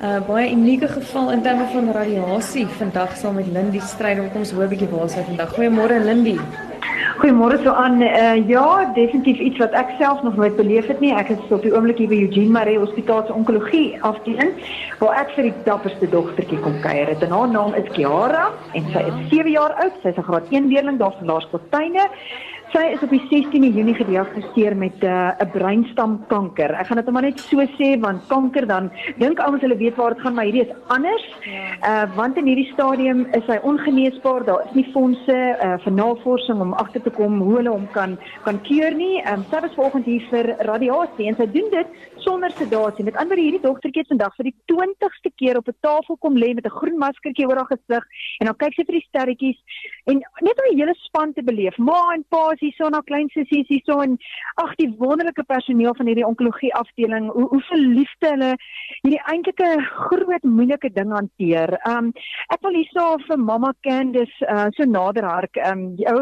'n uh, baie unieke geval in terme van radiasie vandag saam met Lindy Strydom. Kom ons hoor 'n bietjie waar sy vandag. Goeiemôre Lindy. Goeiemôre so aan. Uh, ja, definitief iets wat ek self nog nooit beleef het nie. Ek is op die oomblik hier by Eugene Maree Hospitaal se onkologie afdeling waar ek vir die dapperste dogtertjie kom kuier. Het. En haar naam is Kiara en sy is 7 jaar oud. Sy's 'n graad 1 leerling daar van Laerskooltuine. Sy is op die 16de Junie gediagnoseer met 'n uh, breinstamkanker. Ek gaan dit maar net so sê want kanker dan dink ouens hulle weet waar dit gaan, maar hierdie is anders. Ja. Uh want in hierdie stadium is hy ongeneesbaar. Daar is nie fondse uh vir navorsing om agter te kom hoe hulle hom kan kan keur nie. Um sy was vanoggend hier vir radiasie en sy doen dit sonder sedasie. Met ander hierdie dogtertjie het vandag vir die 20ste keer op 'n tafel kom lê met 'n groen maskertjie oor haar gesig en dan kyk sy vir die sterretjies en net om die hele span te beleef. Ma en pa is hier so na klein sissies hier so en ag die wonderlike personeel van hierdie onkologie afdeling hoe hoe verliefde hulle hierdie eintlike groot moeilike ding hanteer. Um ek wil hierso vir mamma Candice uh, so naderhark um jou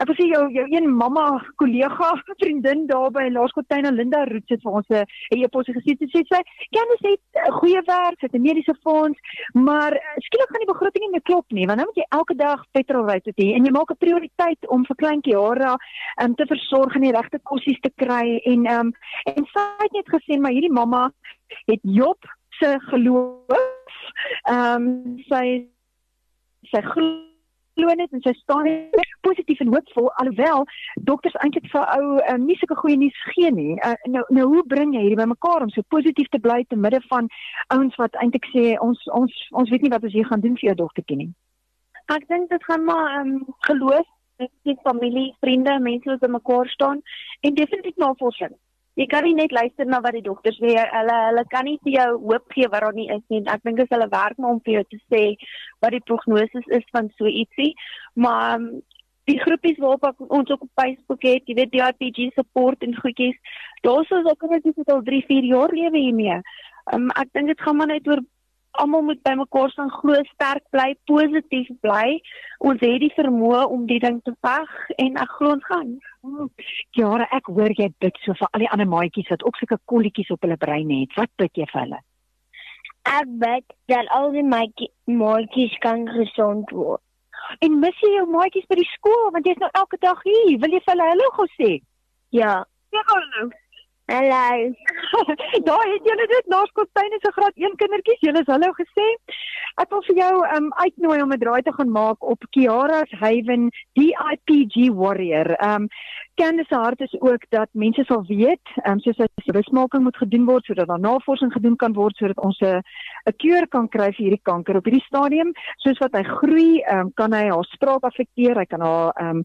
ek wil sê jou jou een mamma kollega vriendin daar by Laerskooltuin Linda Roots het vir ons 'n e-pos gesien te sê sy Candice het uh, goeie werk, sy het 'n mediese fonds, maar uh, skielik gaan die begroting nie meer klop nie want nou moet jy elke dag petrol ry tot hier en jy maak 'n prioriteit om vir kleintjie Hara um, te versorg en die regte kossies te kry en um, en sy het net gesê maar hierdie mamma het Job se geloof. Ehm um, sy sy glo net en sy staan positief en hoopvol alhoewel dokters eintlik vir ou um, nie sulke goeie nuus gee nie. Uh, nou nou hoe bring jy hierdie bymekaar om so positief te bly te midde van ouens wat eintlik sê ons ons ons weet nie wat ons hier gaan doen vir jou dogtertjie nie. Ek dink dit gaan maar ehm um, geloof net familie, vriende, mense wat bymekaar staan en definitief navorsing. Jy kan nie net luister na wat die dokters sê. Hulle hulle kan nie vir jou hoop gee wat daar nie is nie. Ek dink dit is hulle werk om vir jou te sê wat die prognose is van so ietsie. Maar um, die groepies waarop ons ook op Facebook het, jy weet die RPG support en goedjies. Daar's ons ook net dis al 3, 4 jaar lewe hiermee. Um, ek dink dit gaan maar net oor almal moet by mekaar staan glo sterk bly positief bly. Ons het die vermoë om die ding te veg en ek glo ons gaan. Ja ek hoor jy bid so vir al die ander maatjies wat ook sulke kolletjies op hulle brein het. Wat bid jy vir hulle? Ek bid dat al die maatjies kan gesond word. En mis jy jou maatjies by die skool? Want jy's nou elke dag hier. Wil jy vir hulle hallo gou sê ja sê gou hallo Hallo. Daar het julle dit Naskooltuin is 'n graad 1 kindertjies. Julle is hallo gesê. Ek wil vir jou um uitnooi om 'n draai te gaan maak op Kiara's Haven DIPG Warrior. Um Candice hart is ook dat mense sal weet, um soos as bewusmaking moet gedoen word sodat daar navorsing gedoen kan word sodat ons 'n 'n kuur kan kry vir hierdie kanker op hierdie stadium. Soos wat hy groei, um kan hy haar spraak affekteer, hy kan haar um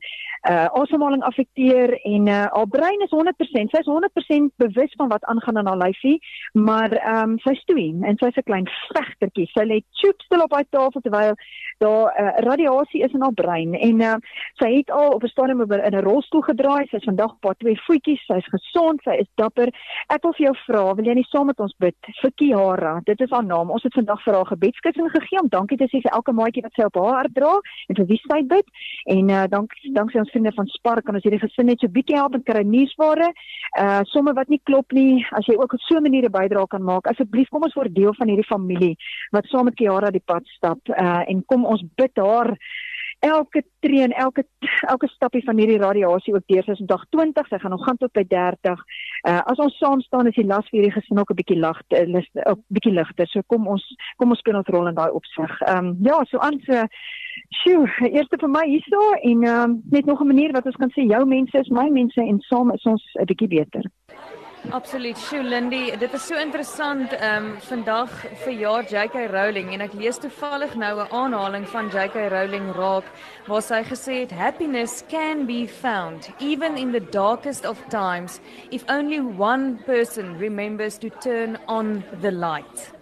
uh asemhaling affekteer en uh haar brein is 100%, sy is 100% bewus van wat aangaan in haar lyfie, maar ehm um, sy stoei en sy's 'n klein vegtertjie. Sy lê choop stil op haar tafel terwyl daar uh, radiasie is in haar brein en uh, sy het al op 'n stadium in 'n rolstoel gedraai. Sy's vandag op haar twee voetjies. Sy's gesond, sy is dapper. Ek wil vir jou vra, wil jy nie saam met ons bid vir Kiara? Dit is haar naam. Ons het vandag vir haar gebedskussing gegee om dankie te sê vir elke maatjie wat sy op haar hart dra en vir wie sy bid. En uh, dank dankie ons vriende van Spark kan ons hierdie gesin net so bietjie help en kry nuusware. Uh somme wat nie klop nie, as jy ook op so 'n manier 'n bydrae kan maak, asseblief kom ons word deel van hierdie familie wat saam met Kiara die pad stap uh en kom ons bid haar elke tree en elke elke stappie van hierdie radiasie ook deur sy dag 20, sy gaan nog gaan tot by 30. Uh as ons saam staan is die las vir hierdie gesin ook 'n bietjie lig, 'n uh, bietjie ligter. So kom ons kom ons speel ons rol in daai opsig. Ehm um, ja, so aan so Sjoe, eerste vir my hierso en ehm um, net nog 'n manier wat ons kan sê jou mense is my mense en saam is ons 'n bietjie beter. Absoluut. Sjoe Lindy, dit is so interessant. Ehm um, vandag verjaar JK Rowling en ek lees toevallig nou 'n aanhaling van JK Rowling raak waar sy gesê het happiness can be found even in the darkest of times if only one person remembers to turn on the light.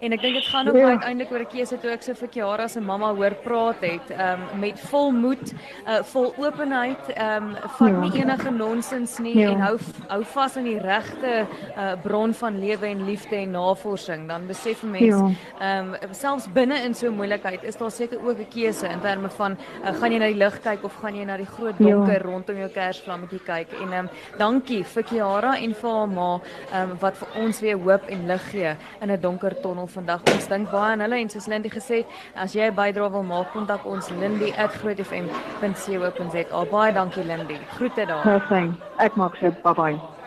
En ek dink dit gaan ook ja. uiteindelik oor 'n keuse toe ek so vir Kiara se mamma hoor praat het, ehm um, met vol moed, uh vol openheid, ehm um, van ja. nie enige nonsens nie ja. en hou hou vas aan die regte uh bron van lewe en liefde en navorsing. Dan besef 'n mens ja. ehm ja. um, selfs binne in so 'n moeilikheid is daar seker ook 'n keuse in terme van uh, gaan jy na die lig kyk of gaan jy na die groot ja. donker ja. rondom jou kersvlammetjie kyk. En ehm um, dankie vir Kiara en vir haar ma ehm um, wat vir ons weer hoop en lig gee in 'n donker tonnel vandag. Ons dink baie aan hulle en soos Lindy gesê het, as jy 'n bydrae wil maak, kontak ons lindy@grootfm.co.za. Baie dankie Lindy. Groete daar. Perfek. Ek maak so. Bye bye.